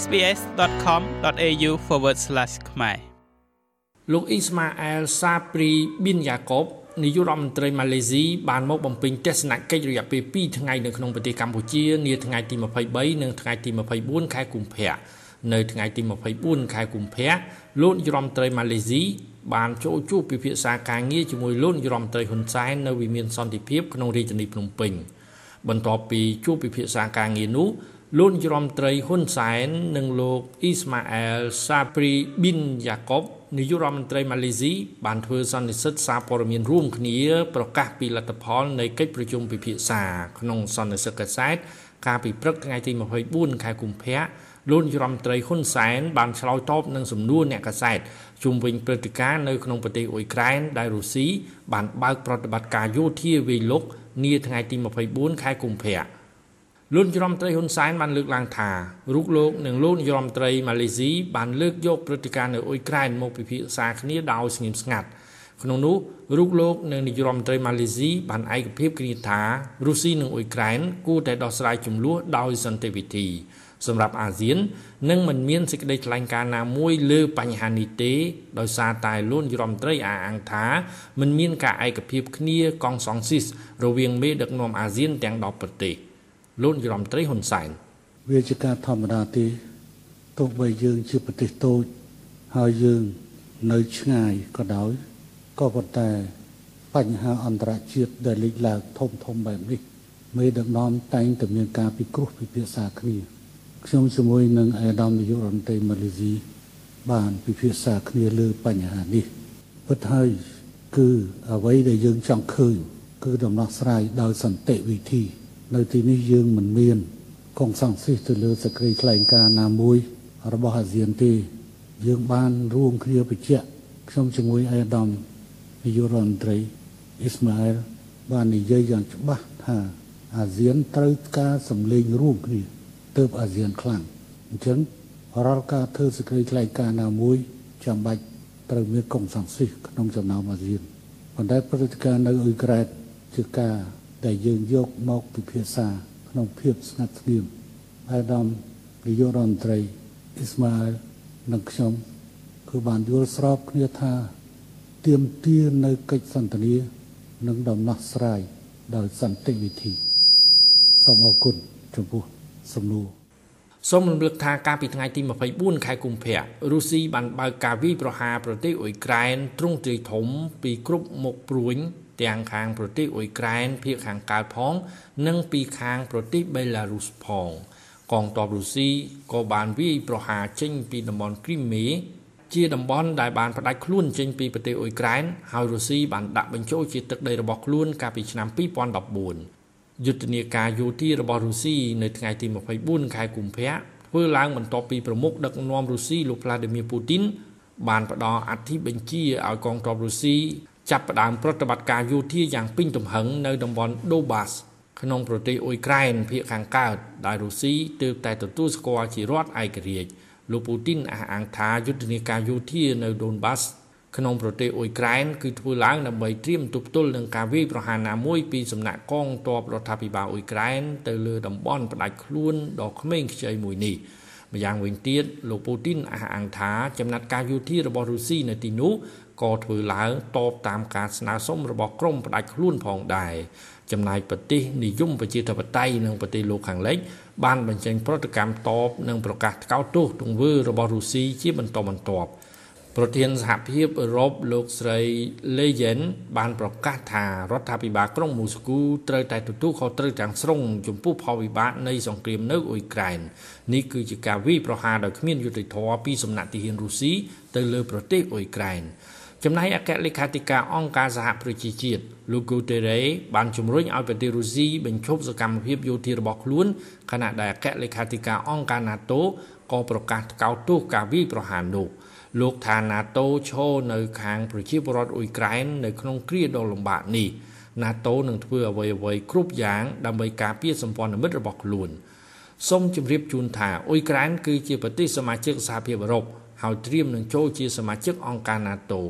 sbs.com.au/ ខ្មែរលោកអ៊ីស្ម៉ាអែលសាព្រីប៊ីនយ៉ាកុបនាយករដ្ឋមន្ត្រីម៉ាឡេស៊ីបានមកបំពេញទស្សនកិច្ចរយៈពេល2ថ្ងៃនៅក្នុងប្រទេសកម្ពុជានាថ្ងៃទី23និងថ្ងៃទី24ខែកុម្ភៈនៅថ្ងៃទី24ខែកុម្ភៈលោកនាយរដ្ឋមន្ត្រីម៉ាឡេស៊ីបានចូលជួបពិភាក្សាការងារជាមួយលោកនាយរដ្ឋមន្ត្រីហ៊ុនសែននៅវិមានសន្តិភាពក្នុងរាជធានីភ្នំពេញបន្ទាប់ពីជួបពិភាក្សាការងារនោះ លោកនាយរដ្ឋមន្ត្រីហ៊ុនសែននិងលោកអ៊ីស្ម៉ាអែលសាព្រីប៊ីនយ៉ាកុបនាយករដ្ឋមន្ត្រីម៉ាឡេស៊ីបានធ្វើសន្និសីទសារព័ត៌មានរួមគ្នាប្រកាសពីលទ្ធផលនៃកិច្ចប្រជុំពិភាក្សាក្នុងសន្និសីទកសែតកាលពីព្រឹកថ្ងៃទី24ខែកុម្ភៈលោកនាយរដ្ឋមន្ត្រីហ៊ុនសែនបានឆ្លើយតបនឹងសំណួរអ្នកកាសែតជុំវិញព្រឹត្តិការណ៍នៅក្នុងប្រទេសអ៊ុយក្រែនដែលរុស្ស៊ីបានបើកប្រតិបត្តិការយោធាវាយលុកនាថ្ងៃទី24ខែកុម្ភៈ លោកនាយរដ្ឋមន្ត្រីហ៊ុនសែនបានលើកឡើងថារូបលោកនិងលោកនាយរដ្ឋមន្ត្រីម៉ាឡេស៊ីបានលើកយកព្រឹត្តិការណ៍នៅអ៊ុយក្រែនមកពិភាក្សាគ្នាដោយស្ងៀមស្ងាត់ក្នុងនោះរូបលោកនិងនាយរដ្ឋមន្ត្រីម៉ាឡេស៊ីបានឯកភាពគ្នាថារុស្ស៊ីនិងអ៊ុយក្រែនគួរតែដោះស្រាយចំនួនដោយសន្តិវិធីសម្រាប់អាស៊ាននឹងមិនមានសេចក្តីថ្លែងការណ៍ណាមួយលើបញ្ហានេះទេដោយសារតែលោកយរដ្ឋមន្ត្រីអាអង្គថាមិនមានការឯកភាពគ្នាកងសង្ស៊ីសរវាងមេដឹកនាំអាស៊ានទាំង10ប្រទេស លោកយរដ្ឋមន្ត្រីហ៊ុនសែនវាជាការធម្មតាទេទោះបីយើងជាប្រទេសតូចហើយយើងនៅឆ្ងាយក៏ដោយក៏ប៉ុន្តែបញ្ហាអន្តរជាតិដែលលេចឡើងធំធំបែបនេះមេដឹកនាំតែងតែមានការពិគ្រោះពិភាក្សាគ្នាខ្ញុំជាមួយនឹងអាដាមនាយករដ្ឋមន្ត្រីម៉ាឡេស៊ីបានពិភាក្សាគ្នាលើបញ្ហានេះពិតហើយគឺអ្វីដែលយើងចង់ឃើញគឺដំណោះស្រាយដោយសន្តិវិធី នៅទីនេះយើងមិនមានកងសង្ស៊ីសទៅលើសក្តិថ្លែងការណ៍ណាមួយ របស់អាស៊ានទេ យើងបានរួមគ្នាបញ្ជាក់ខ្ញុំជាមួយអាដាមនាយករដ្ឋមន្ត្រីអ៊ីស្ម៉ាអែលបាននិយាយយ៉ាងច្បាស់ថាអាស៊ានត្រូវការសម្លេងរួមគ្នាទើបអាស៊ានខ្លាំងអញ្ចឹងរាល់ការធ្វើសេចក្តីថ្លែងការណ៍ណាមួយចាំបាច់ត្រូវមានកុំសង្ស៊ីសក្នុងចំណោមអាស៊ានប៉ុន្តែព្រឹត្តិការណ៍នៅអ៊ុយក្រែនជាការ ដែលយើងយកមកពិភាក្សាក្នុងភាពស្ងាត់ស្ងៀមអាដាមនាយករដ្ឋមន្ត្រីអ៊ីស្ម៉ាអែលនិងខ្ញុំគឺបានយល់ស្របគ្នាថាទៀមទានៅកិច្ចសន្ទនានិងដំណោះស្រាយដោយសន្តិវិធីសូមអរគុណចំពោះសំណួរសូមរំលឹកថាកាលពីថ្ងៃទី24ខែកុម្ភៈរុស្ស៊ីបានបើកការវាយប្រហារប្រទេសអ៊ុយក្រែនទ្រង់ទ្រាយធំពីគ្រប់មុខព្រួញ ទាំងខាងប្រទេសអ៊ុយក្រែនភាគខាងកើតផង និងពីខាងប្រទេសបេឡារុសផង កងទ័ពរុស្ស៊ីក៏បានវាយប្រហារចេញពីតំបន់គ្រីមេជាតំបន់ដែលបានផ្ដាច់ខ្លួនចេញពីប្រទេសអ៊ុយក្រែនហើយរុស្ស៊ីបានដាក់បញ្ចូលជាទឹកដីរបស់ខ្លួនកាលពីឆ្នាំ2014យុទ្ធនាការយោធារបស់រុស្ស៊ីនៅថ្ងៃទី24ខែកុម្ភៈធ្វើឡើងបន្ទាប់ពីប្រមុខដឹកនាំរុស្ស៊ីលោក Vladimir Putin បានផ្ដល់អធិបញ្ជាឲ្យកងទ័ពរុស្ស៊ី ចាប់ផ្ដើមប្រតិបត្តិការយោធាយ៉ាងពេញទំហឹងនៅតំបន់ Donbas ក្នុងប្រទេសអ៊ុយក្រែនភាគខាងកើតដែលរុស្ស៊ីទើបតែទទួលស្គាល់ជារដ្ឋឯករាជ្យលោកពូទីនអះអាងថាយុទ្ធនាការយោធានៅ Donbas ក្នុងប្រទេសអ៊ុយក្រែនគឺធ្វើឡើងដើម្បីត្រៀមទប់ទល់នឹងការវាយប្រហារណាមួយពីសំណាក់កងទ័ពរដ្ឋាភិបាលអ៊ុយក្រែនទៅលើតំបន់ផ្ដាច់ខ្លួនដ៏ក្មេងខ្ចីមួយនេះ ម្យ៉ាងវិញទៀតលោកពូទីនអះអាងថាចំណាត់ការយោធារបស់រុស្ស៊ីនៅទីនោះក៏ធ្វើឡើងតបតាមការស្នើសុំរបស់ក្រមផ្ដាច់ខ្លួនផងដែរចំណែកប្រទេសនិយមប្រជាធិបតេយ្យនិងប្រទេសលោកខាងលិចបានបញ្ចេញប្រតិកម្មតបនិងប្រកាសថ្កោលទោសទង្វើរបស់រុស្ស៊ីជាបន្តបន្ទាប់ ប្រធានសហភាពអឺរ៉ុបលោកស្រី Leyen បានប្រកាសថារដ្ឋាភិបាលក្រុងមូស្គូត្រូវតែទទួលខុសត្រូវទាំងស្រុងចំពោះផលវិបាកនៃសង្គ្រាមនៅអ៊ុយក្រែននេះគឺជាការវាយប្រហារដោយគ្មានយុត្តិធម៌ពីសំណាក់ទាហានរុស្ស៊ីទៅលើប្រទេសអ៊ុយក្រែនចំណែកអគ្គលេខាធិការអង្គការសហប្រជាជាតិលោក Guterres បានជំរុញឲ្យប្រទេសរុស្ស៊ីបញ្ឈប់សកម្មភាពយោធារបស់ខ្លួនខណៈដែលអគ្គលេខាធិការអង្គការ NATO ក៏ប្រកាសថ្កោលទោសការវាយប្រហារនោះ។ លោកថា NATO ឈរនៅខាងប្រជាពលរដ្ឋអ៊ុយក្រែននៅក្នុងគ្រាដ៏លំបាកនេះ NATO នឹងធ្វើអ្វីអ្វីគ្រប់យ៉ាងដើម្បីការពារសម្ព័ន្ធមិត្តរបស់ខ្លួនសូមជម្រាបជូនថាអ៊ុយក្រែនគឺជាប្រទេសសមាជិកសហភាពអឺរ៉ុបហើយត្រៀមនឹងចូលជាសមាជិកអង្គការ NATO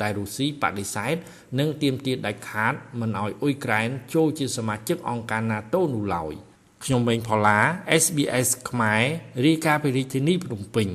តែរុស្ស៊ីបដិសេធនិងទាមទារដាច់ខាតមិនឲ្យអ៊ុយក្រែនចូលជាសមាជិកអង្គការ NATO នោះឡើយខ្ញុំវិញផល្លា SBS ខ្មែររាយការណ៍ពីរាជធានីភ្នំពេញ